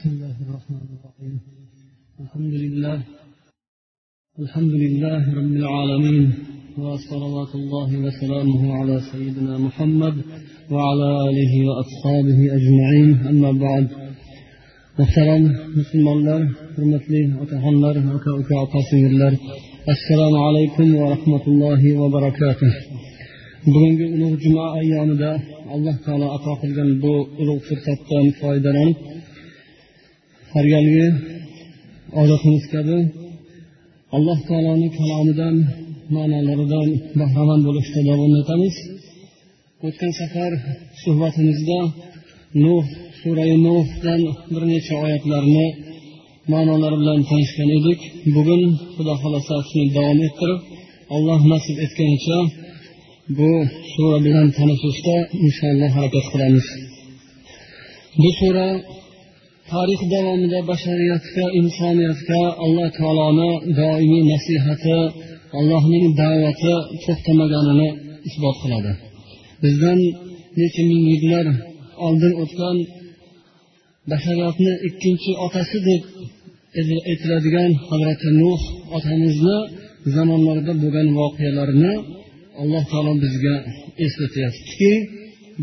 بسم الله الرحمن الرحيم. الحمد لله. الحمد لله رب العالمين. وصلوات الله وسلامه على سيدنا محمد وعلى آله وأصحابه أجمعين. أما بعد. محترم مسلمان حرمتلي اتهان الله السلام عليكم ورحمة الله وبركاته bugungi ulug' juma ayyomida alloh taolo ato qilgan bu ulug' fursatdan har galgi odatimiz kabi alloh taoloni kalomidan ma'nolaridan bahramand bo'lishda davom etamiz. O'tgan safar suhbatimizda nuh surai nuhdan bir necha oyatlarni ma'nolari bilan tanishgan edik. Bugun xudo xohlasa shuni davom ettirib alloh nasib etganicha bu sura bilan tanishishda inshaalloh harakat qilamiz. Bu sura tarix davomida bashariyatga insoniyatga alloh taoloni doimiy nasihati allohning da'vati to'xtamaganini isbot qiladi. Bizdan necha ming yillar oldin o'tgan bashariyatni ikkinchi otasi deb aytiladigan hazrati nuh otamizni zamonlarida bo'lgan voqealarni alloh taolo bizga eslatyaptiki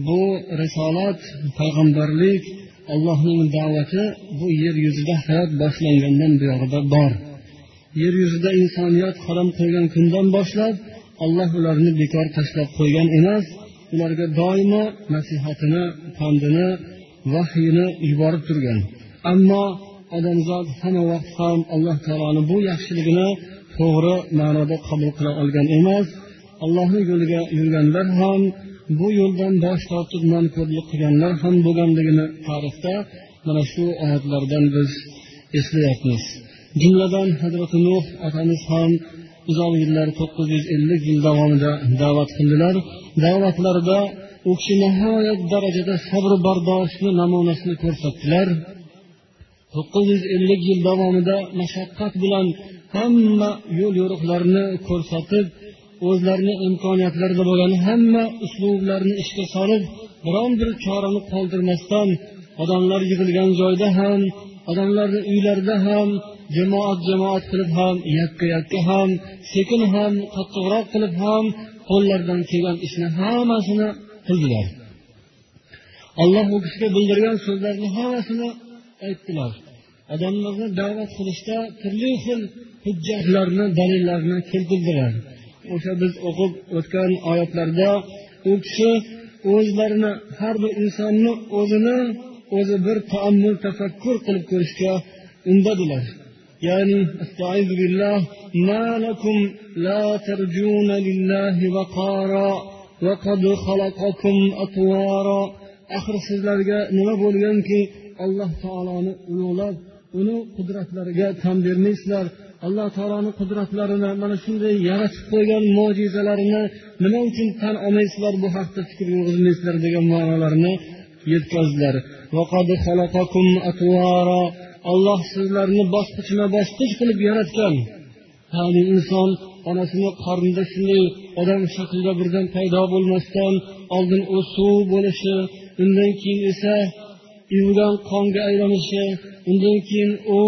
bu risolat payg'ambarlik allohning da'vati bu yer yuzida hayot boshlangandan buyog'ida bor. Yer yuzida insoniyat qadam qo'ygan kundan boshlab alloh ularni bekor tashlab qo'ygan emas ularga doimo nasihatini pandini vahyini yuborib turgan. Ammo odamzod hamma vaqt ham alloh taoloni bu yaxshiligini to'g'ri ma'noda qabul qila olgan emas allohni yo'liga yurganlar ham bu yo'ldan bosh tortib nonko'rlik qilganlar ham bo'lganligini tarixda mana shu oyatlardan biz eslayapmiz. Jumladan hazrati nuh otamiz ham uzoq yillar to'qqiz yuz ellik yil davomida da'vat qildilar. Da'vatlarida u kishi nihoyat darajada sabr bardoshni namunasini ko'rsatdilar. To'qqiz yuz ellik yil davomida mashaqqat bilan hamma yo'l yo'riqlarni ko'rsatib o'zlarini imkoniyatlarida bo'lgan hamma uslublarni ishga solib biron bir chorani qoldirmasdan odamlar yig'ilgan joyda ham odamlarni uylarida ham jamoat jamoat qilib ham yakka yakka ham sekin ham qattiqroq qilib ham qo'llaridan kelgan ishni hammasini qildilar. Alloh u kishiga bildirgan so'zlarni hammasini aytdilar. Odamlarni da'vat qilishda turli xil hujjatlarni dalillarni keltirdilar. o'sha biz o'qib o'tgan oyatlarda u kishi o'zlarini har bir insonni o'zini o'zi bir taammul tafakkur qilib ko'rishga undadilar. Ya'ni ma lakum la sizlarga nima bo'lganki alloh taoloni ulug'lab uni qudratlariga tan bermaysizlar. Alloh taoloni qudratlarini mana shunday yaratib qo'ygan mo'jizalarini nima uchun tan olmaysizlar bu haqda fikr yurg'izmaysizlar degan ma'nolarni yetkazdilar. Olloh sizlarni bosqichma bosqich qilib yaratgan. Ya'ni inson onasini qornida shunday odam shaklida birdan paydo bo'lmasdan oldin u suv bo'lishi undan keyin esa ivigan qonga aylanishi undan keyin u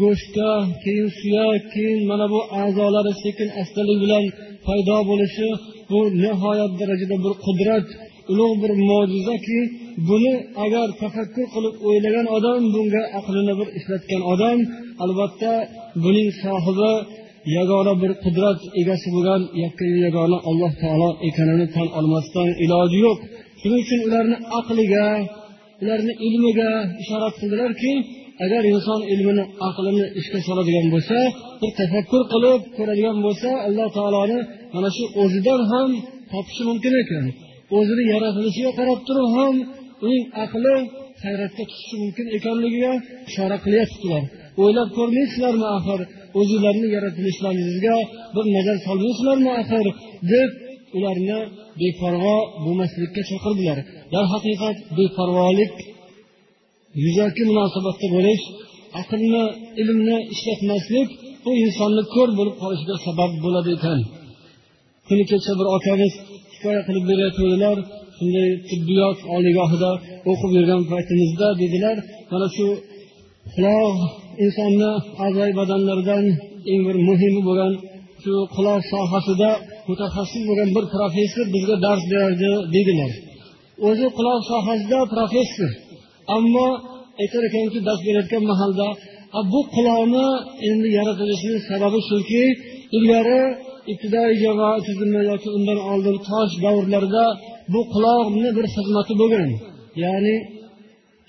go'shtga keyin suyak keyin mana bu a'zolari sekin astalik bilan paydo bo'lishi bu nihoyat darajada bir qudrat ulug' bir mo'jizaki. Buni agar tafakkur qilib o'ylagan odam bunga aqlini bir ishlatgan odam albatta buning sohibi yagona bir qudrat egasi bo'lgan yakka yagona alloh taolo ekanini tan olmasdan iloji yo'q. Shuning uchun ularni aqliga ularni ilmiga ishorat qildilarki agar inson ilmini aqlini ishga soladigan bo'lsa bir tafakkur qilib ko'radigan bo'lsa alloh taoloni mana shu o'zidan ham topishi mumkin ekan. O'zini yaratilishiga qarab turib ham uning aqli hayratga tushishi mumkin ekanligiga ishora qilyaptilar o'ylab ko'rmaysizlarmi axir? O'zinglarni yaratilishlaringizga bir nazar solmaysizlarmi axir? deb ularni beparvo bo'lmaslikka chaqirdilar. Darhaqiqat beparvolik yuzaki munosabatda bo'lish aqlni ilmni ishlatmaslik bu insonni ko'r bo'lib qolishiga sabab bo'ladi ekan. Kuni kecha bir akamiz hikoya qilib berayotgandilar shunday tibbiyot oliygohida o'qib yurgan paytimizda dedilar mana shu quloq insonni a'zoyi badanlaridan eng bir muhimi bo'lgan shu quloq sohasida mutaxassis bo'lgan bir professor bizga dars berardi dedilar o'zi quloq sohasida professor. Ammo aytar ekanki dars berayotgan mahalda bu quloqni endi yaratilishini sababi shuki ilgari ibtidoiy jamoa tizimi yoki undan oldin tosh davrlarida bu quloqni bir xizmati bo'lgan. Ya'ni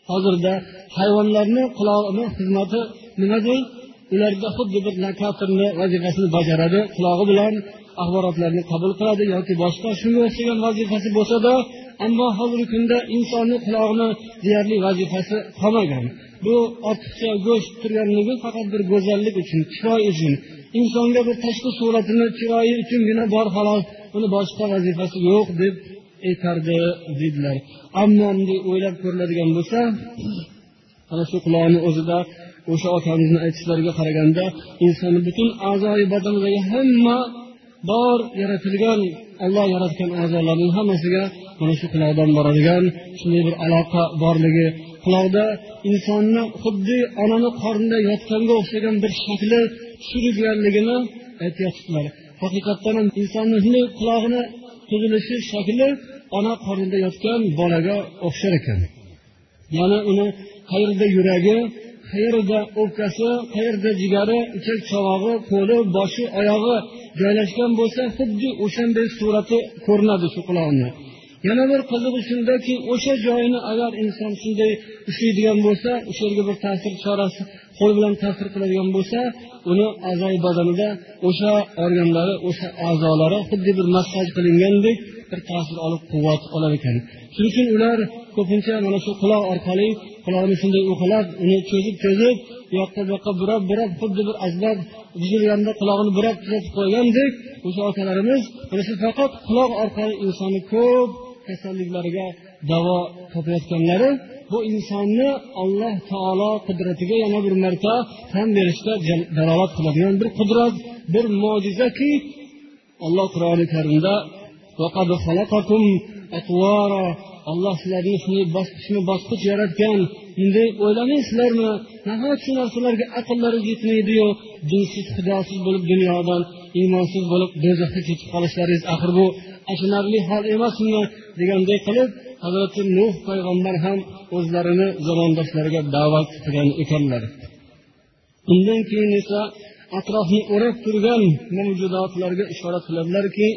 hozirda hayvonlarni qulog'ini xizmati nimadir? Ularda xuddi bir lokatorni vazifasini bajaradi qulog'i bilan axborotlarni qabul qiladi yoki boshqa shunga o'xshagan vazifasi bo'lsada ammo hozirgi kunda insonni qulog'ini deyarli vazifasi qolmagan. Bu ortiqcha go'sht turganligi faqat bir go'zallik uchun chiroy uchun. Insonga bir tashqi suratini chiroyi uchungina bor xolos uni boshqa vazifasi yo'q deb aytardi deydilar ammo bunday o'ylab ko'riladigan bo'lsa ana shu quloqni o'zida o'sha otamizni aytishlariga qaraganda insonni butun a'zoyi badanidagi hamma bor yaratilgan olloh yaratgan a'zolarning hammasiga mana shu quloqdan boradigan shunday bir aloqa borligi. Quloqda insonni xuddi onani qornida yotganga o'xshagan bir shakli tushirganligini aytyaptilar haqiqatdan ham insonni shunday qulog'ini tuzilishi shakli ona qornida yotgan bolaga o'xshar ekan. Ya'ni uni qayerda yuragi qayerda o'pkasi qayerda jigari ichak chavog'i qo'li boshi oyog'i joylashgan bo'lsa xuddi o'shanday surati ko'rinadi shu quloqni yana bir qizig'i shundaki o'sha joyini agar inson shunday ushlaydigan bo'lsa o'sha yerga bir ta'sir chorasi qo'l bilan ta'sir qiladigan bo'lsa uni a'zoyi badanida o'sha organlari o'sha a'zolari xuddi bir massaj qilingandek bir ta'sir olib quvvat olar ekan. Shuning uchun ular ko'pincha mana shu quloq orqali quloqni shunday uqalab uni cho'zib cho'zib bu yoqqa bu yoqqa burab burab xuddi bir asbob buzilganda qulog'ini burab tuzatib qo'ygandek o'sha otalarimiz mana shu faqat quloq orqali insonni ko'p kasalliklariga davo topayotganlari bu insonni alloh taolo qudratiga yana bir marta tan berishga dalolat qiladigan bir qudrat bir mo'jizaki alloh qur'oni karimda olloh sizlarni shunday bosqichma bosqich yaratgan. Endi o'ylamaysizlarmi? Nahot shu narsalarga aqllaringiz yetmaydiyu dinsiz xudosiz bo'lib dunyodan iymonsiz bo'lib do'zaxga ketib qolishlaringiz axir bu achinarli hol emasmi deganday qilib hazrati nuh payg'ambar ham o'zlarini zamondoshlariga da'vat qilgan ekanlar. Undan keyin esa atrofni o'rab turgan mavjudotlarga ishora qiladilarki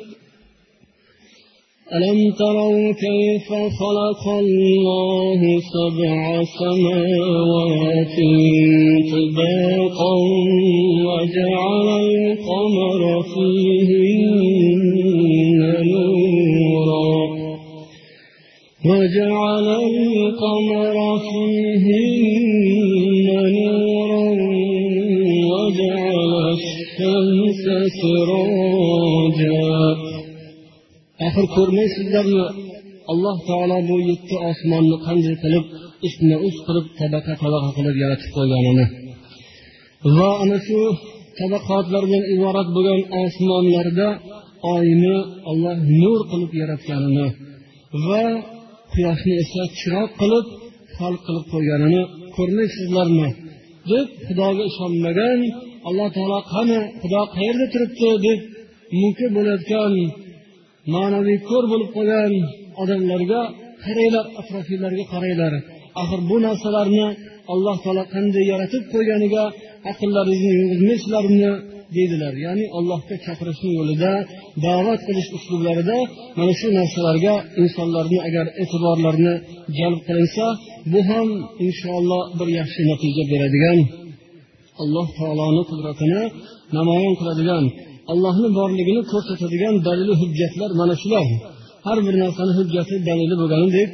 ألم تروا كيف خلق الله سبع سماوات طباقا وجعل القمر فيهن نورا؟ وجعل القمر فيهن نورا وجعل الشمس سراجا axir ko'rmaysizlarmi? Alloh taolo bu yetti osmonni qanday qilib ustma ust qilib tabaqa tabaqa qilib yaratib qo'yganini. Va ana shu tabaqotlar bilan iborat bo'lgan osmonlarda oyni olloh nur qilib yaratganini va quyoshni esa chiroq qilib xalq qilib qo'yganini ko'rmaysizlarmi? Deb xudoga ishonmagan alloh taolo qani xudo qayerda turibdi? deb munkir bo'layotgan ma'naviy ko'r bo'lib qolgan odamlarga qaranglar atrofinglarga qaranglar. Axir bu narsalarni alloh taolo qanday yaratib qo'yganiga aqllaringizni yurg'izmaysizlarmi deydilar. Ya'ni allohga chaqirishni yo'lida da'vat qilish uslublarida mana shu narsalarga insonlarni agar e'tiborlarini jalb qilinsa bu ham inshaalloh bir yaxshi natija beradigan alloh taoloni qudratini namoyon qiladigan allohni borligini ko'rsatadigan dalili hujjatlar mana shular. Har bir narsani hujjati dalili bo'lganidek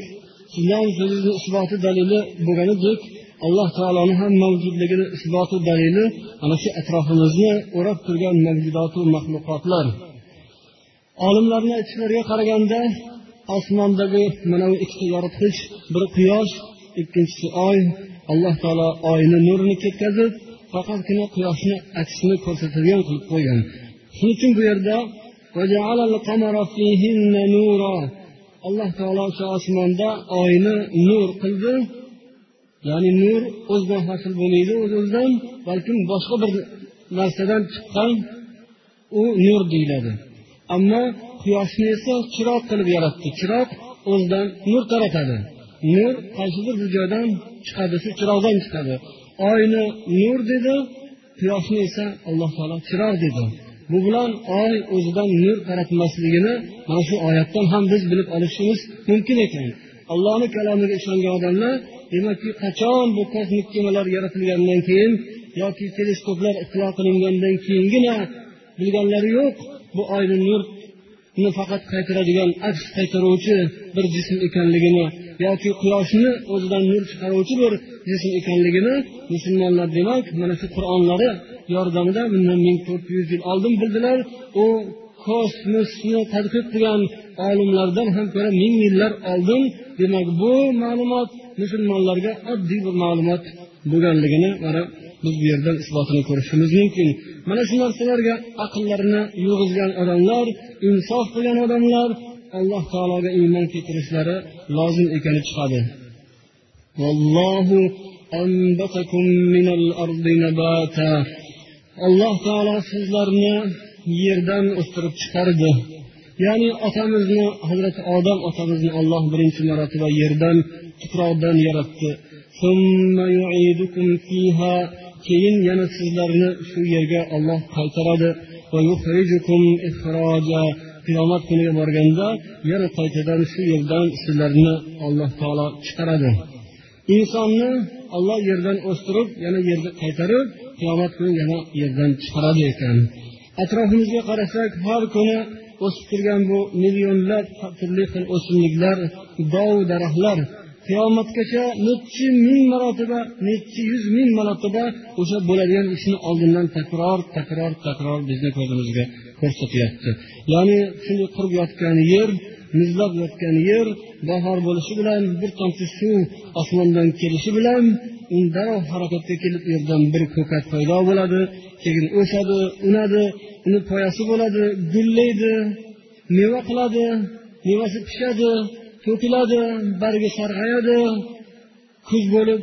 sizlarni so'zingizni isboti dalili bo'lganidek alloh taoloni ham mavjudligini isboti dalili ana shu atrofimizni o'rab turgan mavjudotu maxluqotlar. Olimlarni aytishlariga qaraganda osmondagi mana bu ikkita yoritgich biri quyosh ikkinchisi oy alloh taolo oyni nurini ketkazib faqatgina quyoshni aksini ko'rsatadigan qilib qo'ygan. Shuning uchun bu yerda alloh taolo o'sha osmonda oyni nur qildi. Ya'ni nur o'zidan hosil bo'lmaydi o'z o'zidan balkim boshqa bir narsadan chiqqan u nur deyiladi. Ammo quyoshni esa chiroq qilib yaratdi. Chiroq o'zidan nur taratadi nur qaysidir bir joydan chiqadi shu chiroqdan chiqadi. Oyni nur dedi quyoshni esa alloh taolo chiroq dedi. Bu bilan oy o'zidan nur taratmasligini mana shu oyatdan ham biz bilib olishimiz mumkin ekan. Allohni kalomiga ishongan odamlar demakki qachon bu kosmik kemalar yaratilgandan keyin yoki teleskoplar ixtilo qilingandan keyingina bilganlari yo'q bu oyni nurni faqat qaytaradigan aks qaytaruvchi bir jism ekanligini yoki quyoshni o'zidan nur chiqaruvchi bir jism ekanligini musulmonlar demak mana shu qur'onlari yordamida bundan ming to'rt yuz yil oldin bildilar u kosmosni tadqiq qilgan olimlardan ham ko'ra ming yillar oldin. Demak bu ma'lumot musulmonlarga oddiy bir ma'lumot bo'lganligini mana biz bu yerdan isbotini ko'rishimiz mumkin. Mana shu narsalarga aqllarini yurg'izgan odamlar insof qilgan odamlar alloh taologa iymon keltirishlari lozim ekani chiqadi. Alloh taolo sizlarni yerdan o'stirib chiqardi. Ya'ni otamizni hazrati odam otamizni olloh birinchi marotaba yerdan tuproqdan yaratdi. Keyin yana sizlarni shu yerga olloh qaytaradi. Qiyomat kuniga borganda yana qaytadan shu yerdan sizlarni alloh taolo chiqaradi. Insonni olloh yerdan o'stirib yana yerga qaytarib qiyomat kuni yana yerdan chiqaradi ekan. Atrofimizga qarasak har kuni o'sib turgan bu millionlab turli xil o'simliklar dov daraxtlar qiyomatgacha nechi ming marotaba nechi yuz ming marotaba o'sha bo'ladigan ishni oldindan takror takror takror bizni ko'zimizga ko'rsatyapti ya'ni shunday qurib yotgan yer muzlab yotgan yer bahor bo'lishi bilan bir tomchi suv osmondan kelishi bilan u darrov harakatga kelib u yerdan bir ko'kat paydo bo'ladi. Keyin o'sadi unadi uni poyasi bo'ladi gullaydi meva qiladi mevasi pishadi to'kiladi bargi sarg'ayadi. Kuz bo'lib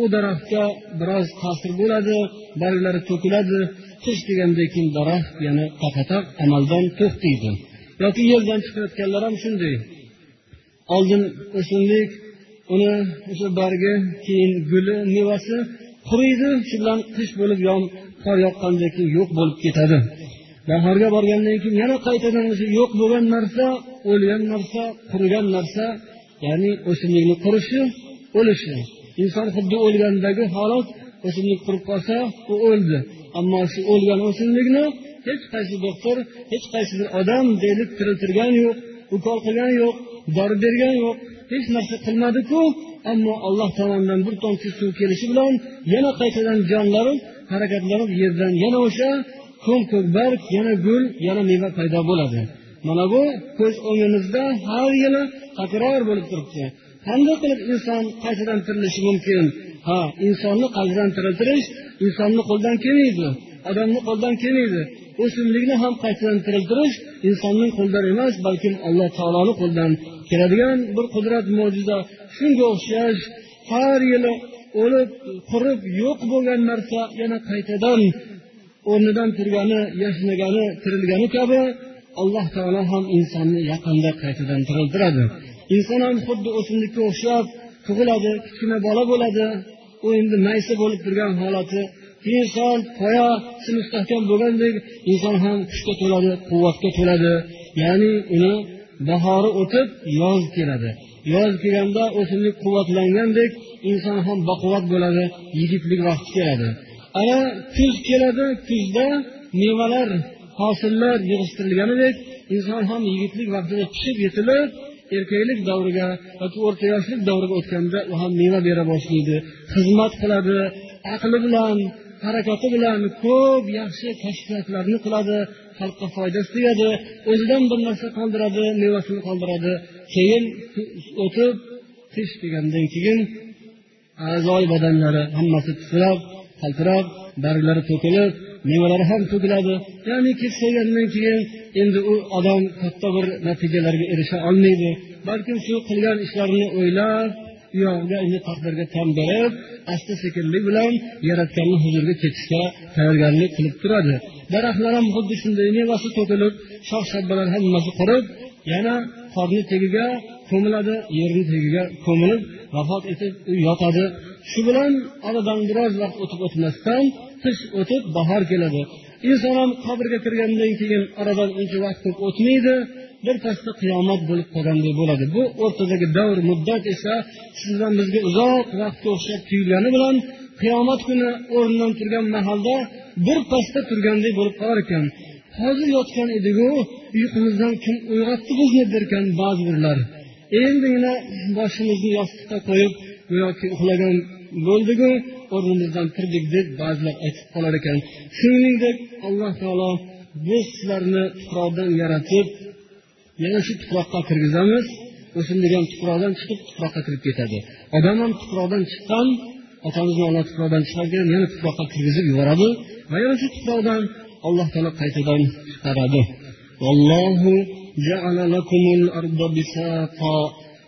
u daraxtga biroz ta'sir bo'ladi barglari to'kiladi. Qish deganda keyin daraxt yana taqataq amaldan to'xtaydi. Yoki yerdan chiqayotganlar ham shunday. Oldin o'simlik uni o'sha bargi keyin guli mevasi quriydi shu bilan qish bo'lib qor yoqqandan keyin yo'q bo'lib ketadi. Bahorga borgandan keyin yana qaytadan o'sha yo'q bo'lgan narsa o'lgan narsa qurigan narsa ya'ni o'simlikni qurishi o'lishi. Inson xuddi o'lgandagi holat o'simlik qurib qolsa u o'ldi. Ammo shu o'lgan o'simlikni hech qaysi doktor hech qaysi bir odam deyilib tiriltirgan yo'q ukol qilgani yo'q dori bergani yo'q hech narsa qilmadiku. Ammo alloh tomonidan bir tomchi suv kelishi bilan yana qaytadan jonlari harakatlanib yerdan yana o'sha ko'm ko'k barg yana gul yana meva paydo bo'ladi. Mana bu ko'z o'ngimizda har yili takror bo'lib turibdi. Qanday qilib inson qaytadan tirilishi mumkin? Ha insonni qaytadan tiriltirish insonni qo'lidan kelmaydi odamni qo'ldan kelmaydi. O'simlikni ham qaytadan tiriltirish insonning qo'lidan emas balkim alloh taoloni qo'lidan keladigan bir qudrat mo'jiza. Shunga o'xshash har yili o'lib qurib yo'q bo'lgan narsa yana qaytadan o'rnidan turgani yashnagani tirilgani kabi alloh taolo ham insonni yaqinda qaytadan tiriltiradi. Inson ham xuddi o'simlikka o'xshab tug'iladi kichkina bola bo'ladi. U endi maysa bo'lib turgan holati inson son poyasi mustahkam bo'lgandek inson ham kuchga to'ladi quvvatga to'ladi. Ya'ni uni bahori o'tib yoz keladi. Yoz kelganda o'simlik quvvatlangandek inson ham baquvvat bo'ladi yigitlik vaqti keladi. Ana kuz keladi kuzda mevalar hosillar yig'ishtirilganidek inson ham yigitlik vaqtida pishib yetilib erkaklik davriga yoki o'rta yoshlik davriga o'tganda u ham meva bera boshlaydi xizmat qiladi aqli bilan harakati bilan ko'p yaxshi kashfiyotlarni qiladi xalqqa foydasi tegadi o'zidan bir narsa qoldiradi mevasini qoldiradi. Keyin o'tib qish degandan keyin a'zoi badanlari hammasi titrab qaltirab barglari to'kilib mevalari ham to'kiladi. Ya'ni keksaygandan keyin endi u odam katta bir natijalarga erisha olmaydi. Balkim shu qilgan ishlarini o'ylab uyog'iga endi taqdirga tan berib asta sekinlik bilan yaratganni huzuriga ketishga tayyorgarlik qilib turadi. Daraxtlar ham xuddi shunday mevasi to'kilib shox shabbalar hammasi qurib yana qorni tagiga ko'miladi yerni tagiga ko'milib vafot etib yotadi. Shu bilan oradan biroz vaqt o'tib o'tmasdan qish o'tib bahor keladi. Inson ham qabrga kirgandan keyin oradan uncha vaqt ko'p o'tmaydi. Birpasda qiyomat bo'lib qolganday bo'ladi. Bu o'rtadagi davr muddat esa sizdan bizga uzoq vaqtga o'xshab tuyulgani bilan qiyomat kuni o'rnidan turgan mahalda birpasda turganday bo'lib qolar ekan. Hozir yotgan ediku uyqumizdan kim uyg'otdi bizni derkan ba'zi birlar endigina boshimizni yostiqqa qo'yib go'yoki uxlagan bo'ldiku o'rnimizdan turdik deb ba'zilar aytib qolar ekan. Shuningdek alloh taolo biz sizlarni tuproqdan yaratib yana shu tuproqqa kirgizamiz o'simlik ham tuproqdan chiqib tuproqqa kirib ketadi odam ham tuproqdan chiqqan otamizni olloh tuproqdan chiqargan yana tuproqqa kirgizib yuboradi va yana shu tuproqdan alloh taolo qaytadan chiqaradi جعل لكم الأرض بساطا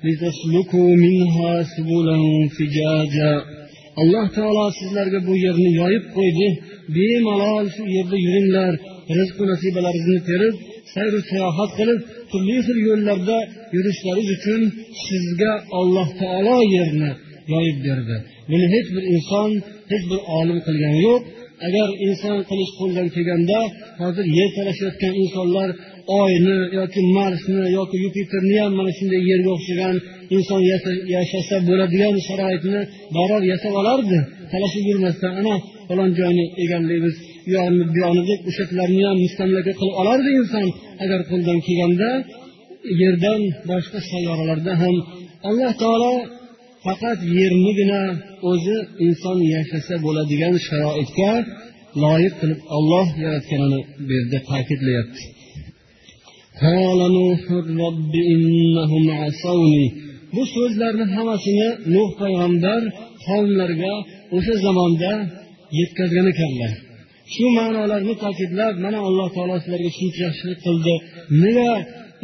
لتسلكوا منها سبلا فجاجا alloh taolo sizlarga bu yerni yoyib qo'ydi bemalol shu yerda yuringlar rizqu nasibalaringizni terib sayru sayohat qilib turli xil yo'llarda yurishlaringiz uchun sizga alloh taolo yerni yoyib berdi. Buni hech bir inson hech bir olim qilgani yo'q. Agar inson qilish qo'ldan kelganda hozir yer talashayotgan insonlar oyni yoki marsni yoki yupiterni ham mana shunday yerga o'xshagan inson yashasa bo'ladigan sharoitni darrov yasab olardi. Talashib yurmasdan ana falon joyni egallaymiz. U yog'ini deb o'shalarni ham mustamlaka qilib olardi inson. Agar qo'ldan kelganda yerdan boshqa sayyoralarda ham alloh taolo faqat yernigina o'zi inson yashasa bo'ladigan sharoitga loyiq qilib olloh yaratganini bu yerda ta'kidlayapti bu so'zlarni hammasini nuh payg'ambar qavmlarga o'sha zamonda yetkazgan ekanlar. Shu ma'nolarni ta'kidlab mana alloh taolo sizlarga shuncha yaxshilik qildi. Nega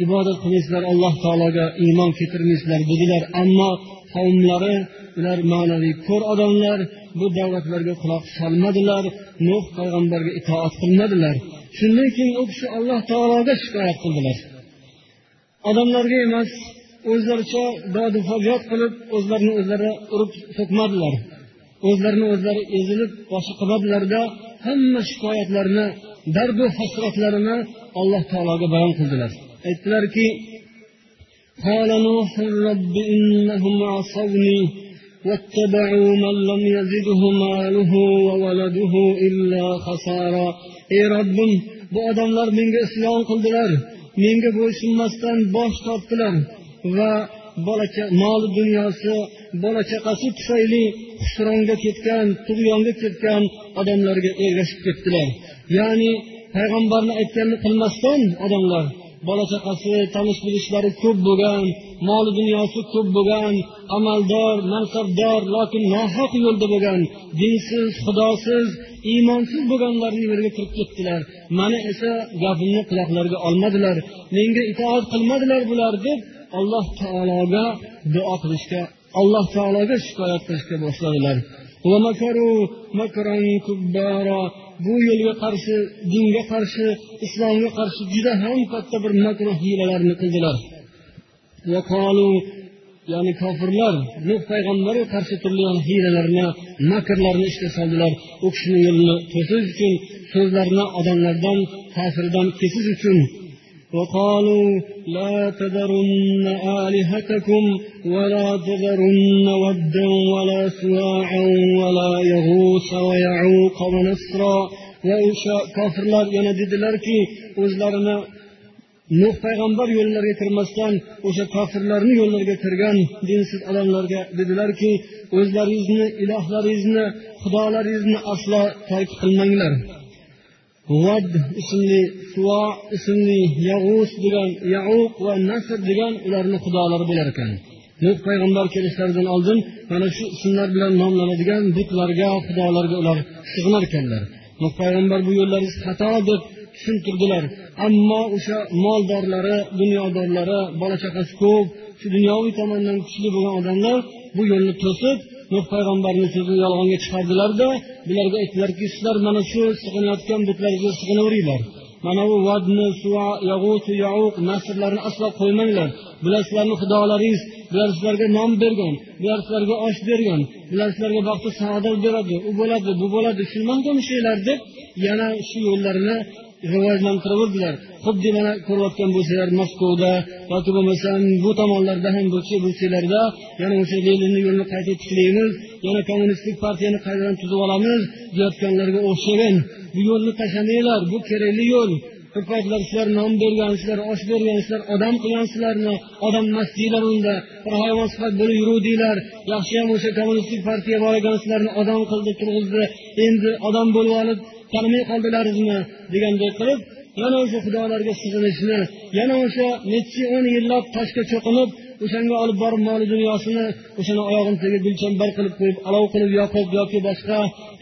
ibodat qilmaysizlar alloh taologa iymon keltirmaysizlar dedilar. Ammo qavmlari ular ma'naviy ko'r odamlar bu da'vatlarga quloq solmadilar nuh payg'ambarga itoat qilmadilar. Shundan keyin u kishi alloh taologa shikoyat qildilar. Odamlarga emas o'zlaricha dodu faryod qilib o'zlarini o'zlari urib so'kmadilar. O'zlarini o'zlari ezilib boshi qilmadilarda hamma shikoyatlarini dardu hasratlarini alloh taologa bayon qildilar aytdilarki قال نوح رب إنهم عصوني واتبعوا من لم يزده ماله وولده إلا خسارا ey robbim bu odamlar menga isyon qildilar menga bo'ysunmasdan bosh tortdilar va bola mol dunyosi bola chaqasi tufayli husronga ketgan tug'yonga ketgan odamlarga ergashib ketdilar. Ya'ni payg'ambarni aytganini qilmasdan odamlar bola chaqasi tanish bilishlari ko'p bo'lgan moli dunyosi ko'p bo'lgan amaldor mansabdor lokin nohaq yo'lda bo'lgan dinsiz xudosiz iymonsiz bo'lganlarni yo'liga kirib ketdilar. Mani esa gapimni quloqlariga olmadilar. Menga itoat qilmadilar bular deb alloh taologa duo qilishga alloh taologa shikoyat qilishga boshladilar. Bu yo'lga qarshi dinga qarshi islomga qarshi juda ham katta bir makru hiylalarni qildilar. Ya'ni kofirlar nuh payg'ambarga qarshi turli hiylalarni makrlarni ishga soldilar. U kishini yo'lini to'sish uchun so'zlarini odamlardan ta'siridan kesish uchun وقالوا لا تذرن آلهتكم ولا تذرن ودا ولا سواعا ولا يغوث ويعوق ونسرا وأشاء كافر yana dedilarki o'zlarini nuh payg'ambar yo'llariga kirmasdan o'sha kofirlarni yo'llariga kirgan dinsiz odamlarga dedilarki o'zlaringizni ilohlaringizni xudolaringizni aslo tark qilmanglar vad ismli suvo ismli yag'us degan yauq va nasr degan ularni xudolari bo'lar ekan. Nuh payg'ambar kelishlaridan oldin mana shu ismlar bilan nomlanadigan butlarga xudolarga ular sig'inar ekanlar. Nuh payg'ambar bu yo'llaringiz xato deb tushuntirdilar. Ammo o'sha moldorlari dunyodorlari bola chaqasi ko'p shu dunyoviy tomondan kuchli bo'lgan odamlar bu yo'lni to'sib nuh payg'ambarni so'zini yolg'onga chiqardilarda bularga aytdilarki sizlar mana shu sig'inayotgan butlarga sig'inaveringlar. Mana bu vadni yag'utu yauq nasrlarni aslo qo'ymanglar. Bular sizlarni xudolaringiz bular sizlarga non bergan bular sizlarga osh bergan bular sizlarga baxtu saodat beradi u bo'ladi bu bo'ladi shundan shuylar deb yana shu yo'llarini rivojlantiraverdilar xuddi mana ko'rayotgan bo'lsanglar maskovda yoki bo'lmasam bu tomonlarda ham bo'lsanglarda yana o'sha leninni yo'lini qayta tiklaymiz yana kommunistik partiyani qaytadan tuzib olamiz deyotganlarga o'xshagan. Bu yo'lni tashlamanglar bu kerakli yo'l. Bir sizlar non bergansizlar osh bergansizlar odam qilgansizlarmi odam emas deyglar unda. Bir hayvon sifat bo'lib yuruvdinglar yaxshiyam o'sha kommunistik partiya bor ekan sizlarni odam qildi turg'izdi. Endi odam bo'lib olib tanimay qoldilarizmi degandek qilib yana o'sha xudolarga sig'inishni yana o'sha necha o'n yillab toshga cho'qinib o'shanga olib borib moli dunyosini o'shani oyog'ini tagiga gulchambar qilib qo'yib olov qilib yoqib yoki boshqa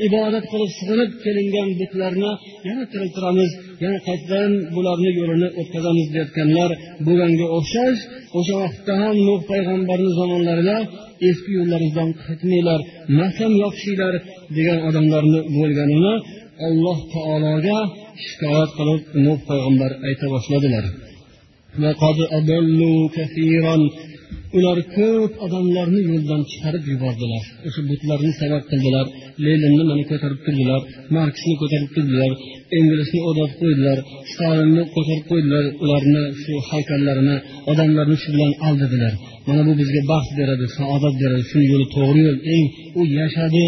ibodat qilib sig'inib kelingan butlarni yana tiriltiramiz yana qaytadan bularni yo'lini o'tkazamiz deyotganlar bo'lganga o'xshash o'sha vaqtda ham nuh payg'ambarni zamonlarida eski yo'llaringizdan qaytmanglar mahkam yopishinglar degan odamlarni bo'lganini alloh taologa shikoyat qilib nuh payg'ambar ayta boshladilar. Ular ko'p odamlarni yo'ldan chiqarib yubordilar. O'sha butlarni sabab qildilar leninni mana ko'tarib turdilar marksni ko'tarib turdilar englisni o'rnatib qo'ydilar stalinni ko'tarib qo'ydilar ularni shu haykallarini odamlarni shu bilan aldadilar. Mana bu bizga baxt beradi saodat beradi shuni yo'li to'g'ri yo'l eng u yashadi.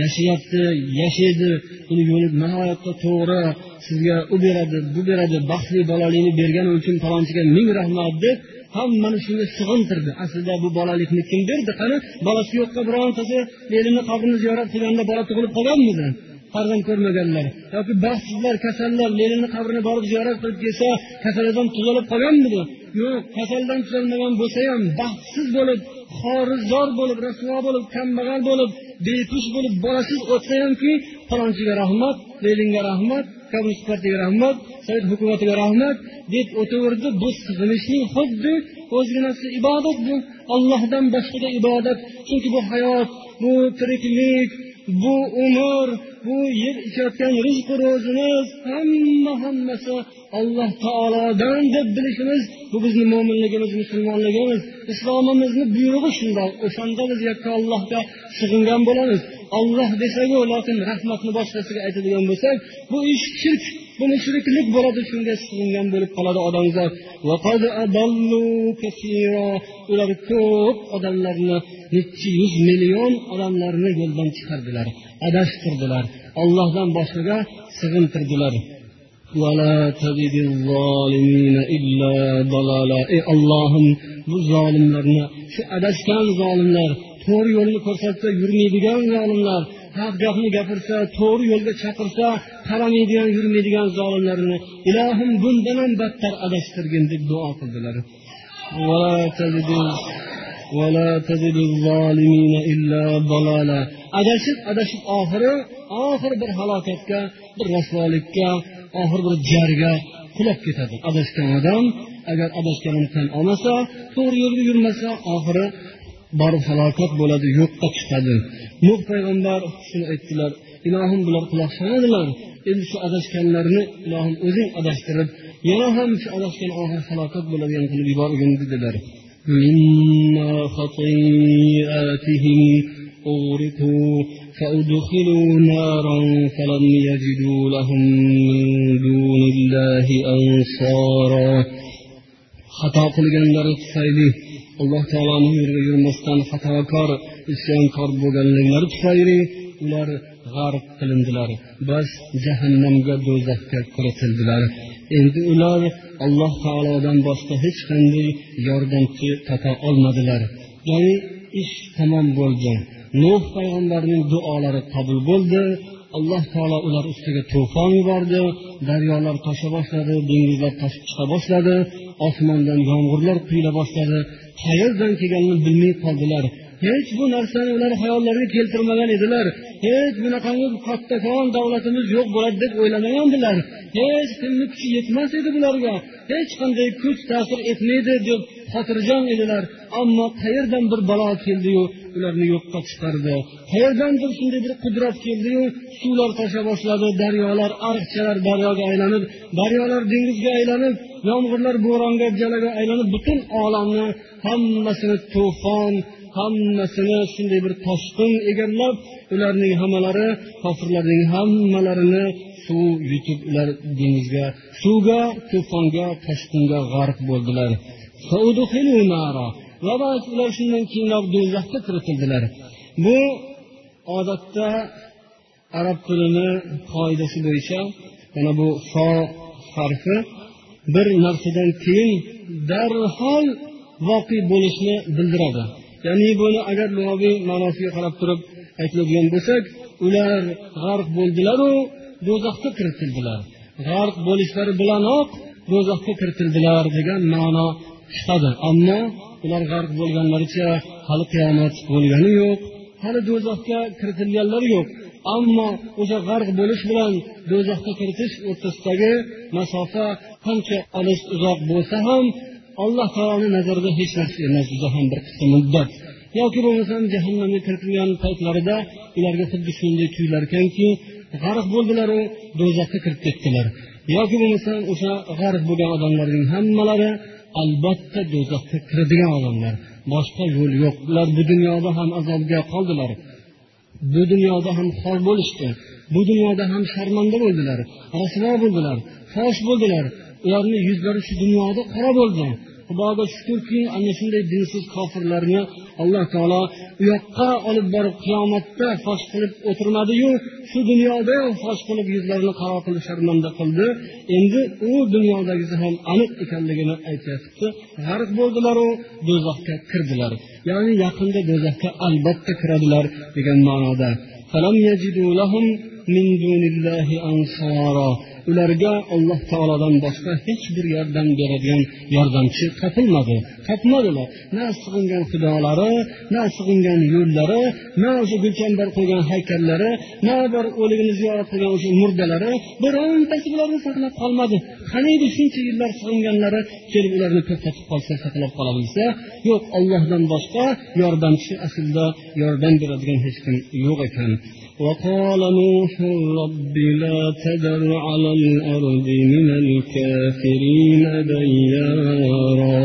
Yashayapti yashaydi. Uni yo'li nihoyatda to'g'ri sizga u beradi bu beradi baxtli bolalikni bergani uchun falonchiga ming rahmat deb hammani shunga sig'intirdi. Aslida bu bolalikni kim berdi? Qani bolasi yo'qqa birontasi leninni qabrini ziyorat qilganda bola tug'ilib qolganmidi? Farzand ko'rmaganlar. Yoki baxtsizlar kasallar leninni qabrini borib ziyorat qilib kelsa kasalidan tuzalib qolganmidi? Yo'q kasaldan tuzalmagan bo'lsa ham baxtsiz bo'lib xorizor bo'lib rasvo bo'lib kambag'al bo'lib bepush bo'lib borasiz o'tsa hamki falonchiga rahmat leninga rahmat kommunist partiyaga rahmat sovet hukumatiga rahmat deb o'taverdi bu sig'inishning xuddi o'zginasi ibodat bu ollohdan boshqaga ibodat. Chunki bu hayot bu tiriklik bu umr bu yer ichayotgan rizqu ro'zimiz hamma hammasi alloh taolodan deb bilishimiz bu bizni mo'minligimiz musulmonligimiz islomimizni buyrug'i shundoq o'shanda biz yakka ollohga sig'ingan bo'lamiz. Olloh desaku lokin rahmatni boshqasiga aytadigan bo'lsak bu ish shirk bu mushriklik bo'ladi shunga sig'ingan bo'lib qoladi odamzod ular ko'p odamlarni nechi yuz million odamlarni yo'ldan chiqardilar adashtirdilar ollohdan boshqaga sig'intirdilar. Ey ollohim bu zolimlarni shu adashgan zolimlar to'g'ri yo'lni ko'rsatsa yurmaydigan zolimlar haq gapni gapirsa to'g'ri yo'lga chaqirsa qaramaydigan yurmaydigan zolimlarni ilohim bundan ham battar adashtirgin deb duo qildilar. Adashib adashib oxiri oxiri bir halokatga bir rasvolikka oxiri bir jarga qulab ketadi. Adashgan odam agar adashganini tan olmasa to'g'ri yo'lga yurmasa oxiri borib halokat bo'ladi yo'qqa chiqadi nuh payg'ambar shuni aytdilar ilohim bular quloq solmadilar endi shu adashganlarni ilohim o'zing adashtirib yana ham shu adashgan oxir halokat bo'ladigan qilib yuborgin dedilar أغرقوا فأدخلوا نارا فلم يجدوا لهم من دون الله أنصارا خطأ qilganlari tufayli alloh taoloni yo'liga yurmasdan xatokor isyonkor bo'lganliklari tufayli ular g'arq qilindilar. Bas jahannamga do'zaxga kiritildilar. Endi ular alloh taolodan boshqa hech qanday yordamchi topa olmadilar. Ya'ni ish tamom bo'ldi nuh payg'ambarning duolari qabul bo'ldi. Alloh taolo ular ustiga to'fon yubordi daryolar tosha boshladi dengizlar toshib chiqa boshladi osmondan yomg'irlar quyila boshladi. Qayerdan kelganini bilmay qoldilar. Hech bu narsani ular hayollariga keltirmagan edilar. Hech bunaqangi kattakon davlatimiz yo'q bo'ladi deb o'ylamagandilar. Hech kimni kuchi yetmas edi bularga. Hech qanday kuch ta'sir etmaydi deb xotirjam edilar. Ammo qayerdan bir balo keldiyu ularni yo'qqa chiqardi. Qayerdandir shunday bir qudrat keldiyu suvlar tosha boshladi daryolar ariqchalar daryoga aylanib daryolar dengizga aylanib yomg'irlar bo'ronga jalaga aylanib butun olamni hammasini to'fon hammasini shunday bir toshqin egallab ularning hammalari kofirlarning hammalarini suv yutib ular dengizga suvga to'fonga toshqinga g'arq bo'ldilar. Ular shundan keyinroq do'zaxga kiritildilar. Bu odatda arab tilini qoidasi bo'yicha mana bu so harfi bir narsadan keyin darhol voqe bo'lishni bildiradi. Ya'ni buni agar lug'aviy ma'nosiga qarab turib aytiladigan bo'lsak ular g'arq bo'ldilaru do'zaxga kiritildilar. G'arq bo'lishlari bilanoq do'zaxga kiritildilar degan ma'no chiqadi ammo ular g'arq bo'lganlaricha hali qiyomat bo'lgani yo'q. Hali do'zaxga kiritilganlari yo'q. Ammo o'sha g'arq bo'lish bilan do'zaxga kiritish o'rtasidagi masofa qancha olis uzoq bo'lsa ham alloh taoloni nazarida hech narsa emas. Juda ham bir qisqa muddat. Yoki bo'lmasam jahannamga kiritilgan paytlarida ularga xuddi shunday tuyular ekanki g'arq bo'ldilaru do'zaxga kirib ketdilar. Yoki bo'lmasam o'sha g'arq bo'lgan odamlarning hammalari albatta do'zaxga kiradigan odamlar. Boshqa yo'l yo'q. Ular bu dunyoda ham azobga qoldilar. Bu dunyoda ham xor bo'lishdi. Bu dunyoda ham sharmanda bo'ldilar. Rasvo bo'ldilar. Fosh bo'ldilar. Ularni yuzlari shu dunyoda qora bo'ldi xudoga shukurki ana shunday dinsiz kofirlarni alloh taolo u yoqqa olib borib qiyomatda fosh qilib o'tirmadiyu shu dunyoda fosh qilib yuzlarini qaro qilib sharmanda qildi. Endi u dunyodagisi ham aniq ekanligini aytyapti. G'arq bo'ldilaru do'zaxga kirdilar. Ya'ni yaqinda do'zaxga albatta kiradilar degan ma'noda. ularga alloh taolodan boshqa hech bir yordam beradigan yordamchi topilmadi topmadilar na sig'ingan xudolari na sig'ingan yo'llari na o'sha gulchambar qo'ygan haykallari na bir o'ligini ziyorat qilgan o'sha murdalari birontasi bularni saqlab qolmadi qaniydi shuncha yillar sig'inganlari kelib ularni to'xtatib qolsa saqlab qola bilsa yo'q ollohdan boshqa yordamchi aslida yordam beradigan hech kim yo'q ekan وقال نوح رب لا تذر على الأرض من الكافرين ديارا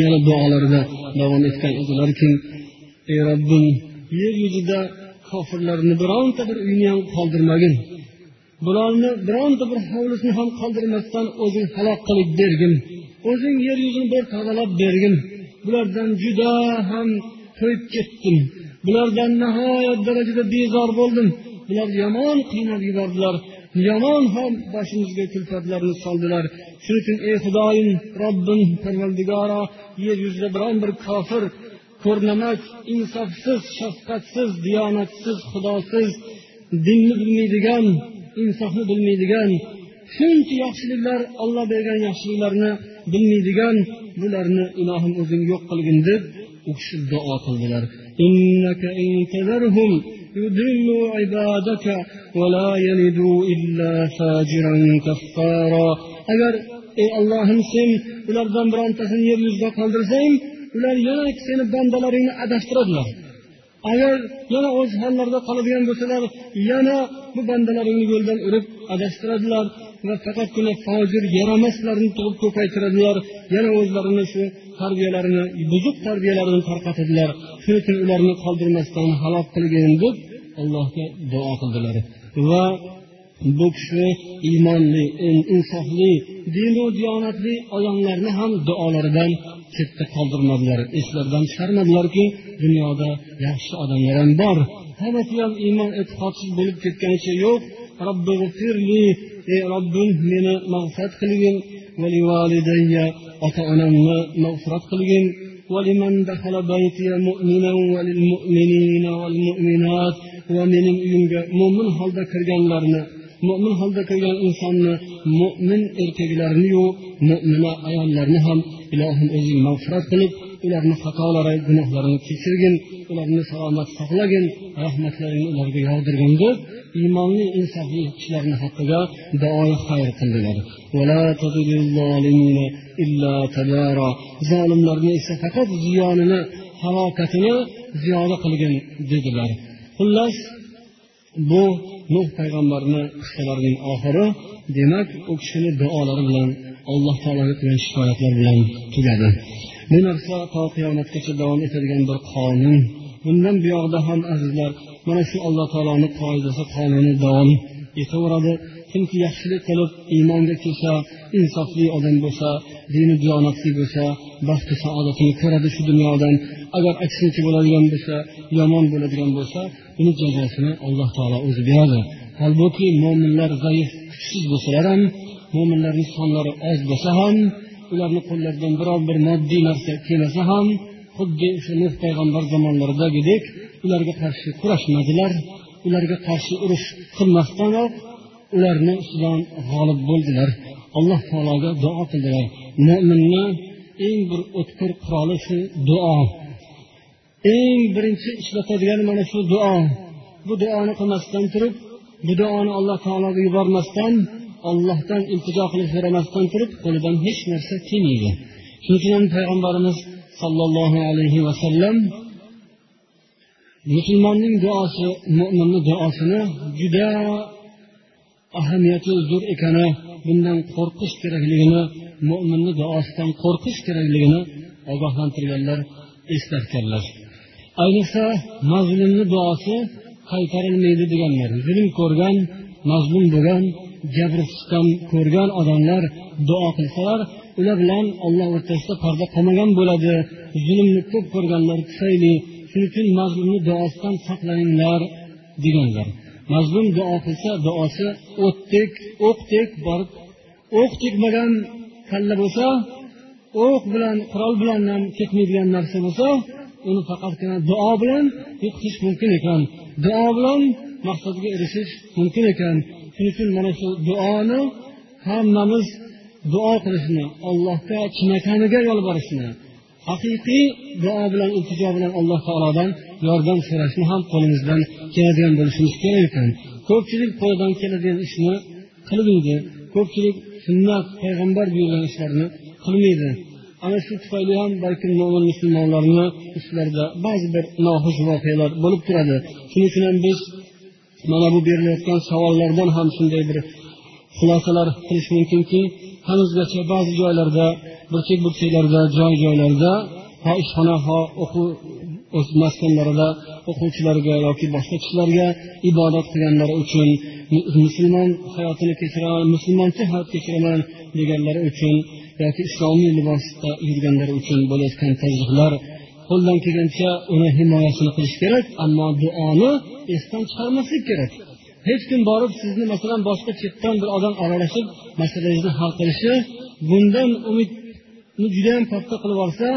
yana duolarida davom etgan edilarki ey robbim yer yuzida kofirlarni bironta bir uyni ham qoldirmagin bularni bironta bir hovlisini ham qoldirmasdan o'zing halok qilib bergin o'zing yer yuzini bir tozalab bergin bulardan juda ham to'yib ketdim bulardan nihoyat darajada bezor bo'ldim bular yomon qiynab yubordilar yomon ham boshimizga kulfatlarni soldilar. Shuning uchun ey xudoyim robbim parvardigoro yer yuzida biron bir kofir ko'rnamak insofsiz shafqatsiz diyonatsiz xudosiz dinni bilmaydigan insofni bilmaydigan shuncha yaxshiliklar olloh bergan yaxshiliklarni bilmaydigan bularni ilohim o'zing yo'q qilgin deb u kishi duo qildilar. يضلوا عبادك ولا يلدوا إلا فاجرا كفارا agar ey ollohim sen ulardan birontasini yer yuzida qoldirsang ular yana seni bandalaringni adashtiradilar agar yana o'z hollarida qoladigan bo'lsalar yana bu bandalaringni yo'ldan urib adashtiradilar va faqatgina fojir yaramaslarni tug'ib ko'paytiradilar yana o'zlarini shu tarbiyalarini buzuq tarbiyalarini tarqatadilar shuning uchun ularni qoldirmasdan halok qilgin deb allohga duo qildilar. Va bu kishi iymonli insofli dinu diyonatli odamlarni ham duolaridan chetda qoldirmadilar. Eslaridan chiqarmadilarki dunyoda yaxshi odamlar ham bor. Hammasi ham iymon e'tiqodsiz bo'lib ketganicha yo'q. Robbi ey robbim meni mag'firat qilgin. Ota onamni mag'firat qilgin. ولمن دخل بيتي مؤمنا وللمؤمنين والمؤمنات ومن mo'min holda kirganlarni mo'min holda kirgan insonni mo'min erkaklarniyu mo'mina ayollarni ham ilohim o'zing mag'firat qilib ularni xatolari gunohlarini kechirgin ularni salomat saqlagin rahmatlaringni ularga yog'dirgin deb iymonli insofli kishilarni haqqiga duoi xayr qildilar zolimlarni esa faqat ziyonini halokatini ziyoda qilgin dedilar. Xullas bu nuh payg'ambarni qissalarining oxiri demak u kishini duolari bilan alloh taologa qilgan shikoyatlar bilan tugadi. Bu narsa to qiyomatgacha davom etadigan bir qonun. Bundan buyog'ida ham azizlar mana shu alloh taoloni qoidasi qonuni davom etaveradi. Kimki yaxshilik qilib iymonga kelsa insofli odam bo'lsa dini diyonatli bo'lsa baxtu saodatini ko'radi shu dunyodan. Agar aksincha bo'ladigan bo'lsa yomon bo'ladigan bo'lsa uni jazosini alloh taolo o'zi beradi. Holbuki mo'minlar zaif kuchsiz bo'lsalar ham mo'minlarni sonlari oz bo'lsa ham ularni qo'llaridan biror bir moddiy narsa kelmasa ham xuddi o'sha nuh payg'ambar zamonlaridagidek ularga qarshi kurashmadilar ularga qarshi urush qilmasdanoq ularni ustidan g'olib bo'ldilar. Alloh taologa duo qildilar. Mo'minni eng bir o'tkir quroli shu duo. Eng birinchi ishlatadigani mana shu duo. Bu duoni qilmasdan turib bu duoni alloh taologa yubormasdan ollohdan iltijo qilib so'ramasdan turib qo'lidan hech narsa kelmaydi. Shuning uchun ham payg'ambarimiz sollallohu alayhi vasallam musulmonning duosi mo'minni duosini juda ahamiyati zo'r ekani bundan qo'rqish kerakligini mo'minni duosidan qo'rqish kerakligini ogohlantirganlar eslatganlar. Ayniqsa mazlumni duosi qaytarilmaydi deganlar zulm ko'rgan mazlum bo'lgan jabr sitam ko'rgan odamlar duo qilsalar ular bilan olloh o'rtasida parda qolmagan bo'ladi. Zulmni ko'p ko'rganlar tufayli shuning uchun mazlumni duosidan saqlaninglar deganlar. Mazlum duo qilsa duosi o'tdek o'qdek borib o'q tegmagan kalla bo'lsa o'q bilan qurol bilan ham ketmaydigan narsa bo'lsa uni faqatgina duo bilan yo'qotish mumkin ekan. Duo bilan maqsadga erishish mumkin ekan. Shuning uchun mana shu duoni hammamiz duo qilishni allohga chinakamiga yolborishni haqiqiy duo bilan iltijo bilan alloh taolodan yordam so'rashni ham qo'limizdan keladigan bo'lishimiz kerak ekan. Ko'pchilik qo'lidan keladigan ishni qilmaydi ko'pchilik sunnat payg'ambar buyurgan ishlarni qilmaydi. Ana shu tufayli ham balkim mo'min musulmonlarni ustlarida ba'zi bir noxush voqealar bo'lib turadi. Shuning uchun ham biz mana bu berilayotgan savollardan ham shunday bir xulosalar qilish mumkinki hanuzgacha ba'zi joylarda burchak burchaklarda joy joylarda ho ishxona ho o'quv maskanlarida o'quvchilarga yoki boshqa kishilarga ibodat qilganlari uchun musulmon hayotini kechiraman musulmoncha hayot kechiraman deganlari uchun yoki islomiy libosda yurganlari uchun bo'layotgan tazyiqlar qo'ldan kelgancha uni himoyasini qilish kerak ammo duoni esdan chiqarmaslik kerak. Hech kim borib sizni masalan boshqa chetdan bir odam aralashib masalangizni hal qilishi bundan umidni judayam katta qilib olsa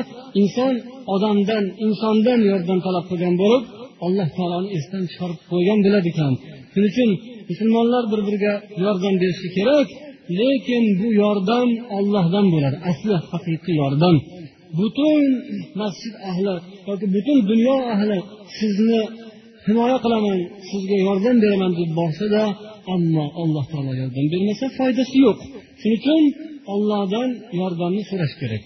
inson odamdan insondan yordam talab qilgan bo'lib alloh taoloni esdan chiqarib qo'ygan bo'ladi ekan shuning uchun musulmonlar bir biriga yordam berishi kerak lekin bu yordam ollohdan bo'ladi asli haqiqiy yordam. Butun masjid ahli yoki butun dunyo ahli sizni himoya qilaman sizga yordam beraman deb borsada ammo alloh taolo yordam bermasa foydasi yo'q. Shuning uchun ollohdan yordamni so'rash kerak.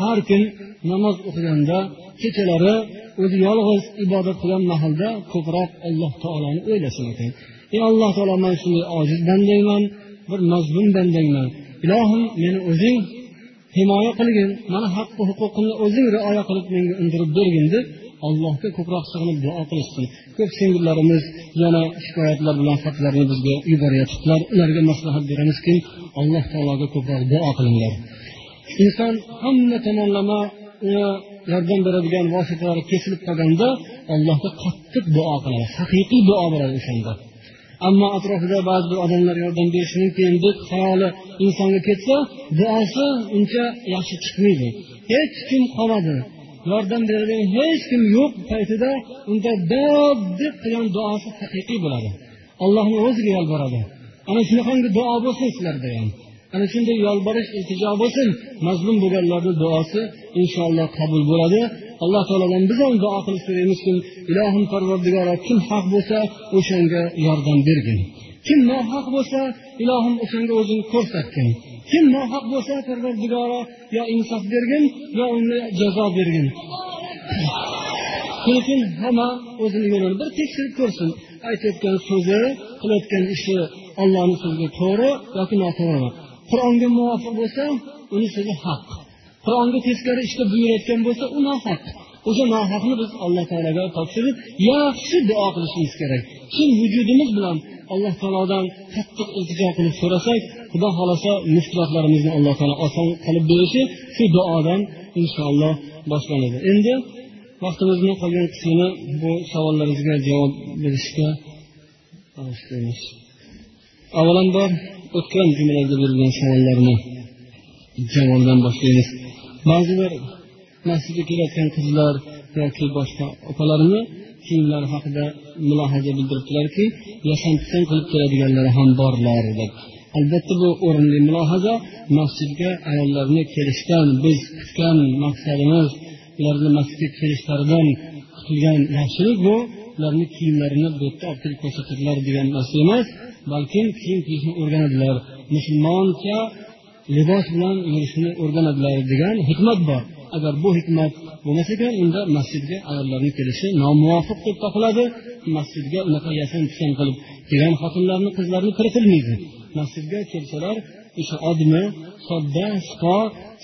Har kun namoz o'qiganda kechalari o'zi yolg'iz ibodat qilgan mahalda ko'proq alloh taoloni o'ylasin ekan. Ey alloh taolo man shunday ojiz bandangman bir mazlum bandangman. Ilohim meni o'zing himoya qilgin. Mani haqqi huquqimni o'zing rioya qilib menga undirib bergin deb allohga ko'proq sig'inib duo qilishsin. Ko'p singillarimiz yana shikoyatlar bilan xatlarni bizga yuboryaptilar ularga maslahat beramizki alloh taologa ko'proq duo qilinglar. Inson hamma tomonlama yordam beradigan vositalari kesilib qolganda allohga qattiq duo qiladi. Haqiqiy duo bo'ladi o'shanda. Ammo atrofida ba'zi bir odamlar yordam berishi mumkin. Deb xayoli insonga ketsa duosi uncha yaxshi chiqmaydi. Hech kim qolmadi. Yordam beradigan hech kim yo'q paytida unda dod deb qilgan duosi haqiqiy bo'ladi. Allohni o'ziga yolboradi ana shunaqangi duo bo'lsin sizlarda ham ana shunday yolborish iltijo bo'lsin. Mazlum bo'lganlarni duosi inshaalloh qabul bo'ladi. Alloh taolodan biz ham duo qilib so'raymizki ilohim parvardigoro kim haq bo'lsa o'shanga yordam bergin. Kim nohaq bo'lsa ilohim o'shanga o'zing ko'rsatgin. Kim nohaq bo'lsa parvardigoro yo insof bergin yo unga jazo bergin. Lekin hamma o'zini yo'lini bir tekshirib ko'rsin. Aytayotgan so'zi qilayotgan ishi ollohni so'ziga to'g'ri yoki noto'g'rimi qur'onga muvofiq bo'lsa uni so'zi haq. Qur'onga teskari ishni buyurayotgan bo'lsa u nohaq. O'sha nohaqni biz alloh taologa topshirib yaxshi duo qilishimiz kerak. Chin vujudimiz bilan alloh taolodan qattiq iltijo qilib so'rasak xudo xohlasa mushkulotlarimizni alloh taolo oson qilib berishi shu duodan inshaalloh boshlanadi. Endi vaqtimizni qolgan qismini bu savollaringizga javob berishga avvalambor o'tgan jumlalarda berilgan savollarni jamoldan boshlaymiz. Ba'zilar masjidga kelayotgan qizlar yoki boshqa opalarni kiyimlari haqida mulohaza bildiribdilarki yasam qilib keladiganlari ham borlar deb. Albatta bu o'rinli mulohaza masjidga ayollarni kelishdan biz kutgan maqsadimiz ularni masjidga kelishlaridan kutilgan yaxshilik bu ularni kiyimlarini bu yerda olib kelib ko'rsatadilar degan narsa emas balkim kiyim kiyishni o'rganadilar. Musulmoncha libos bilan yurishni o'rganadilar degan hikmat bor. Agar bu hikmat bo'lmas ekan unda masjidga ayollarni kelishi nomuvofiq deb topiladi. Masjidga unaqa yasam pisam qilib kelgan xotinlarni qizlarni kiritilmaydi. Masjidga kelsalar o'sha odmi sodda sipo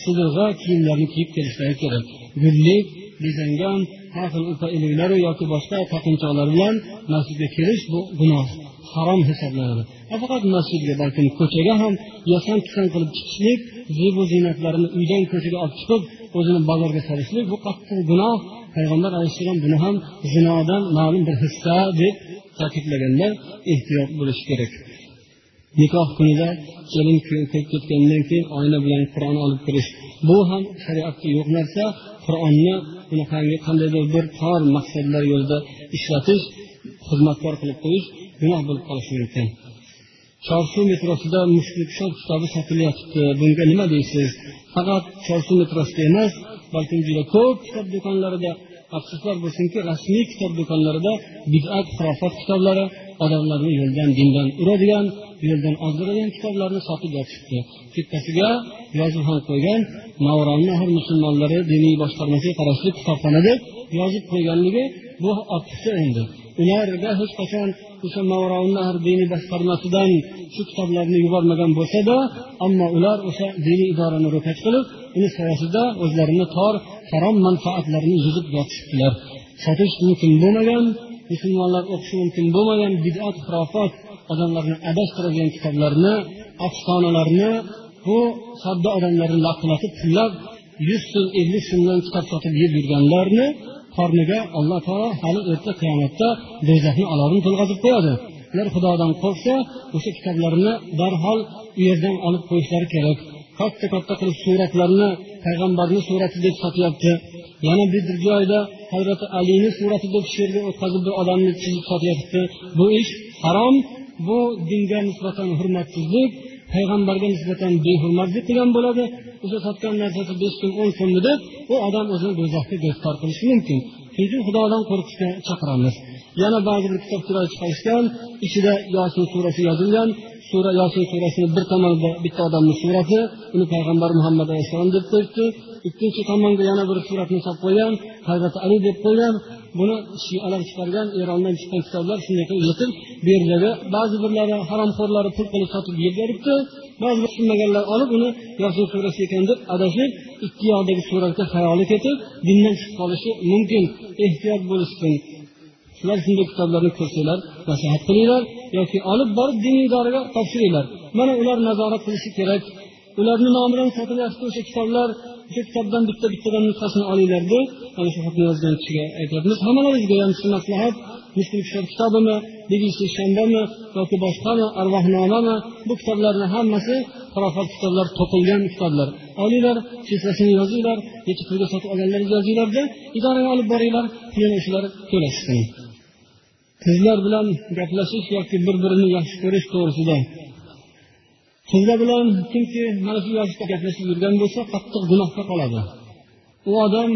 sidirg'a kiyimlarni kiyib kelishlari kerak. Gullik bezangan har xil upa yoki boshqa taqinchoqlar bilan masjidga kelish bu gunoh harom hisoblanadi. Nafaqat masjidga balkim ko'chaga ham yasan tusan qilib chiqishlik zebu ziynatlarini uydan ko'chaga olib chiqib o'zini bozorga solishlik bu qattiq gunoh. Payg'ambar alayhissalom buni ham zinodan ma'lum bir hissa deb ta'kidlaganda ehtiyot bo'lish kerak. Nikoh kunida kelin kirib ketgandan keyin oyna bilan qur'on olib kirish bu ham shariatda yo'q narsa. Qur'onni bunaqangi qandaydir bir tor maqsadlar yo'lida ishlatish xizmatkor qilib qo'yish gunoh bo'lib qolishi mumkin. Chorsu metrosida mushukshod kitobi sotilyotibdi bunga nima deysiz faqat chorsu metrosida emas balkim juda ko'p kitob do'konlarida afsuslar bo'lsinki rasmiy kitob do'konlarida bidat xurofot kitoblari odamlarni yo'ldan dindan uradigan yo'ldan ozdiradigan kitoblarni sotib yotishibdi teppasiga yozib ham qo'ygan navronni har musulmonlari diniy boshqarmasiga qarashli kitobxona deb yozib qo'yganligi bu ortiqcha endi ularga hech qachon o'sha mavrounnahr diniy boshqarmasidan shu kitoblarni yubormagan bo'lsada ammo ular o'sha diniy idorani ro'kach qilib uni soyasida o'zlarini tor harom manfaatlarini yig'ib yotishibdilar. Sotish mumkin bo'lmagan musulmonlar o'qishi mumkin bo'lmagan bidat xurofot odamlarni adashtiradigan kitoblarni afsonalarni bu sodda odamlarni laqillatib pullab yuz so'm ellik so'mdan kitob sotib yeb yurganlarni qorniga alloh taolo hali erta qiyomatda do'zaxni olovini to'lg'azib qo'yadi. Ular xudodan qo'rqsa o'sha kitoblarni darhol u yerdan olib qo'yishlari kerak. Katta katta qilib suratlarni payg'ambarni surati deb sotyapti. Yana bir joyda hazrati alini surati deb she'rga o'tkazib bir odamni chizib sotyapti. Bu ish harom bu dinga nisbatan hurmatsizlik payg'ambarga nisbatan behurmatlik qilgan bo'ladi. O'sha sotgan narsasi besh so'm o'n so'mni deb u odam o'zini do'zaxga giriftor qilishi mumkin. Shuning uchun xudodan qo'rqishga chaqiramiz. Yana ba'zi bir kitobchilar chiqarishgan ichida yosin surasi yozilgan. Sura yosin surasini bir tomonida bitta odamni surati uni payg'ambar muhammad alayhissalom deb qo'yibdi. Ikkinchi tomonga yana bir suratni solib qo'ygan hazrati ali deb qo'ygan. Buni shialar chiqargan erondan chiqqan kitoblar shunday qilib yetib bu yerdagi ba'zi birlari haromxo'rlari pul qilib sotib yeb beribdi ba'zi tushunmaganlar olib uni yosin surasi ekan deb adashib ikki yoqdagi suratga xayoli ketib dindan chiqib qolishi mumkin. Ehtiyot bo'lishsin. Shular shunday kitoblarni ko'rsanglar nasihat qilinglar yoki olib borib diniy idoraga topshiringlar. Mana ular nazorat qilishi kerak. Ularni nomidan sotilyapti o'sha kitoblar o'sha kitobdan bitta bittadan nusxasini olinglar deb ana shu xatni yozgan kishiga aytyapmiz. Hammalaringizga ham shu maslahat kitobimi bibisi shanbami yoki boshqami arvohnomami bu kitoblarni hammasi xurofot kitoblar to'qilgan kitoblar. Olinglar kissasini yozinglar necha pulga sotib olganlaringizni yozinglarda idoraga olib boringlar pulini o'shalar to'lashsin. Qizlar bilan gaplashish yoki bir birini yaxshi ko'rish to'g'risida qizlar bilan kimki mana shu yoshda gaplashib yurgan bo'lsa qattiq gunohga qoladi. U odam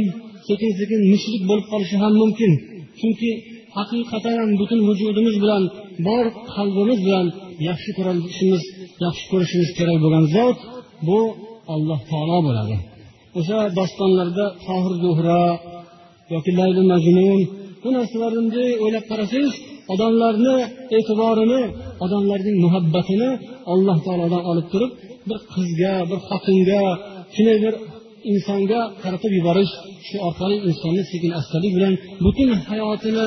sekin sekin mushrik bo'lib qolishi ham mumkin. Chunki haqiqatan butun vujudimiz bilan bor qalbimiz bilan yaxshi ko'rishimiz yaxshi ko'rishimiz kerak bo'lgan zot bu alloh taolo bo'ladi. O'sha dostonlarda tohir zuhra yoki layli majnun bu narsalarni bunday o'ylab qarasangiz odamlarni e'tiborini odamlarning muhabbatini alloh taolodan olib turib bir qizga bir xotinga shunday bir insonga qaratib yuborish shu orqali insonni sekin astalik bilan butun hayotini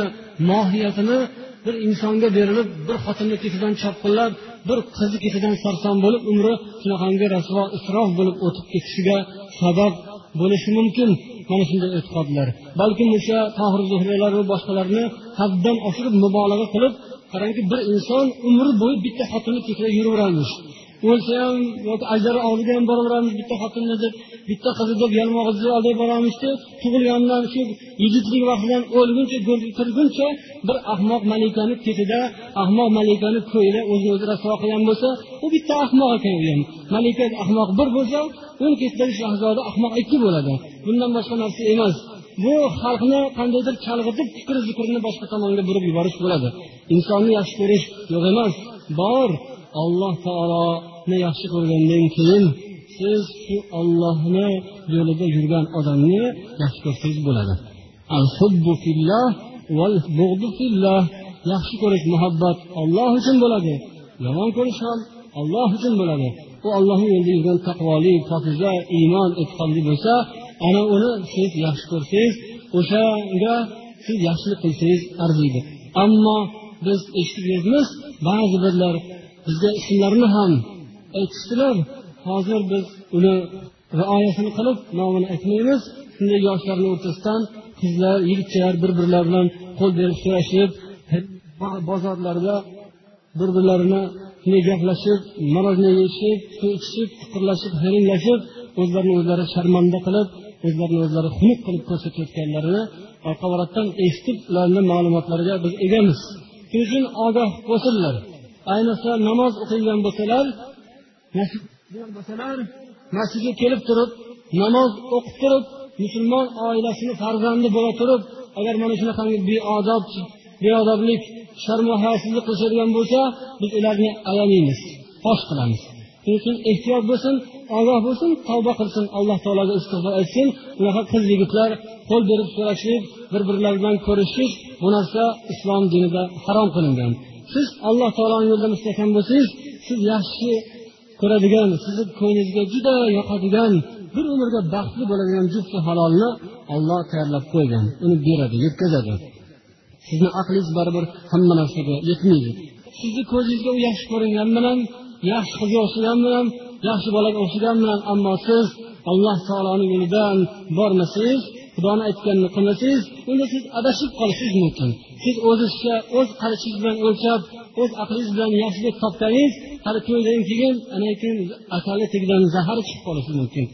mohiyatini bir insonga berilib bir xotinni ketidan chopqillab bir qizni ketidan sarson bo'lib umri shunaqangi rasvo isrof bo'lib o'tib ketishiga sabab bo'lishi mumkin. Mana shunday e'tiqodlar. Balkim o'sha tohir zuhriylar va boshqalarni haddan oshirib mubolag'a qilib qarangki bir inson umri bo'yi bitta xotinni ketida yuraveramiz o'lsa ham yoki ajdari oldiga ham boraveramiz bitta xotinni deb bitta qizni deb yalmog'izni oldiga boramizda tug'ilgandan shu yigitlik vaqtidan o'lguncha kirguncha bir ahmoq malikani ketida ahmoq malikani ko'yida o'zini o'zi rasvo qilgan bo'lsa u bitta ahmoq ekan u ham. Malika ahmoq bir bo'lsa uni ketidagi shahzoda ahmoq ikki bo'ladi. Bundan boshqa narsa emas. Bu xalqni qandaydir chalg'itib fikr zikrini boshqa tomonga burib yuborish bo'ladi. Insonni yaxshi ko'rish yo'q emas bor. Alloh taoloni yaxshi ko'rgandan keyin siz shu ollohni yo'lida yurgan odamni yaxshi ko'rsangiz bo'ladi. Yaxshi ko'rish muhabbat olloh uchun bo'ladi. Yomon ko'rish ham olloh uchun bo'ladi. U ollohni yo'lida yurgan taqvoli pokiza iymon e'tiqodli bo'lsa ana uni siz yaxshi ko'rsangiz o'shanga siz yaxshilik qilsangiz arziydi. Ammo biz eshitib yuribmiz ba'zi birlar bizga ismlarini ham aytishdilar. Hozir biz uni rioyasini qilib nomini aytmaymiz. Shunday yoshlarni o'rtasidan qizlar yigitchalar bir birlari bilan qo'l berib so'rashib bozorlarda bir birlarini shunday gaplashib morojniy yeyishib suv ichishib fiqirlashib hiringlashib o'zlarini o'zlari sharmanda qilib o'zlarini o'zlari xunuk qilib ko'rsatayotganlarini orqavarotdan eshitib ularni ma'lumotlariga biz egamiz. Shuning uchun ogoh bo'lsinlar. Ayniqsa namoz o'qiydigan bo'lsalar bo'lsalar masjidga kelib turib namoz o'qib turib musulmon oilasini farzandi bo'la turib agar mana shunaqangi beodob beodoblik sharmu hayosizlik qilishadigan bo'lsa biz ularni ayamaymiz fosh qilamiz. Shuning uchun ehtiyot bo'lsin ogoh bo'lsin tavba qilsin alloh taologa istig'for aytsin unaqa qiz yigitlar qo'l berib so'rashib bir birlari bilan ko'rishish bu narsa islom dinida harom qilingan. Siz alloh taoloni yo'lida mustahkam bo'lsangiz siz yaxshi ko'radigan sizni ko'nglingizga juda yoqadigan bir umrga baxtli bo'ladigan jufti halolni olloh tayyorlab qo'ygan uni beradi yetkazadi. Sizni aqlingiz baribir hamma narsaga yetmaydi. Sizni ko'zingizga u yaxshi ko'ringan bilan yaxshi qizga o'xshagan bilan yaxshi bolaga o'xshagan bilan ammo siz alloh taoloni yo'lidan bormasangiz xudoni aytganini qilmasangiz unda siz adashib qolishingiz mumkin. Siz o'zizcha o'z qarashingiz bilan o'lchab o'z aqlingiz bilan yaxshilik topsangiz hali to'ydan keyin ana keyin asali tagidan zahar chiqib qolishi mumkin.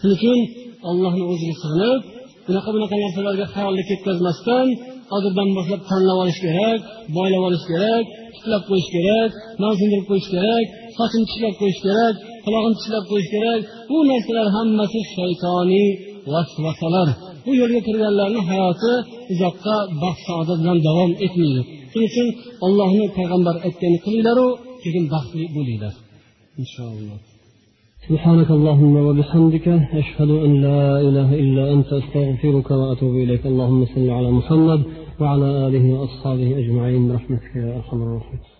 Shuning uchun ollohni o'ziga sig'inib bunaqa bunaqa narsalarga xayolni ketkazmasdan hozirdan boshlab tanlab olish kerak boylab olish kerak tiklab qo'yish kerak non sindirib qo'yish kerak sochini tishlab qo'yish kerak qulog'ini tishlab qo'yish kerak. Bu narsalar hammasi shaytoniy vasvasalar. bu yo'lga kirganlarni hayoti uzoqqa baxt saodat bilan davom etmaydi shuning uchun ollohni payg'ambar aytganini qilinglaru keyin baxtli bo'linglar inshaalloh سبحانك اللهم وبحمدك أشهد أن لا إله إلا أنت أستغفرك وأتوب إليك اللهم صل على محمد وعلى آله وأصحابه أجمعين برحمتك يا أرحم الراحمين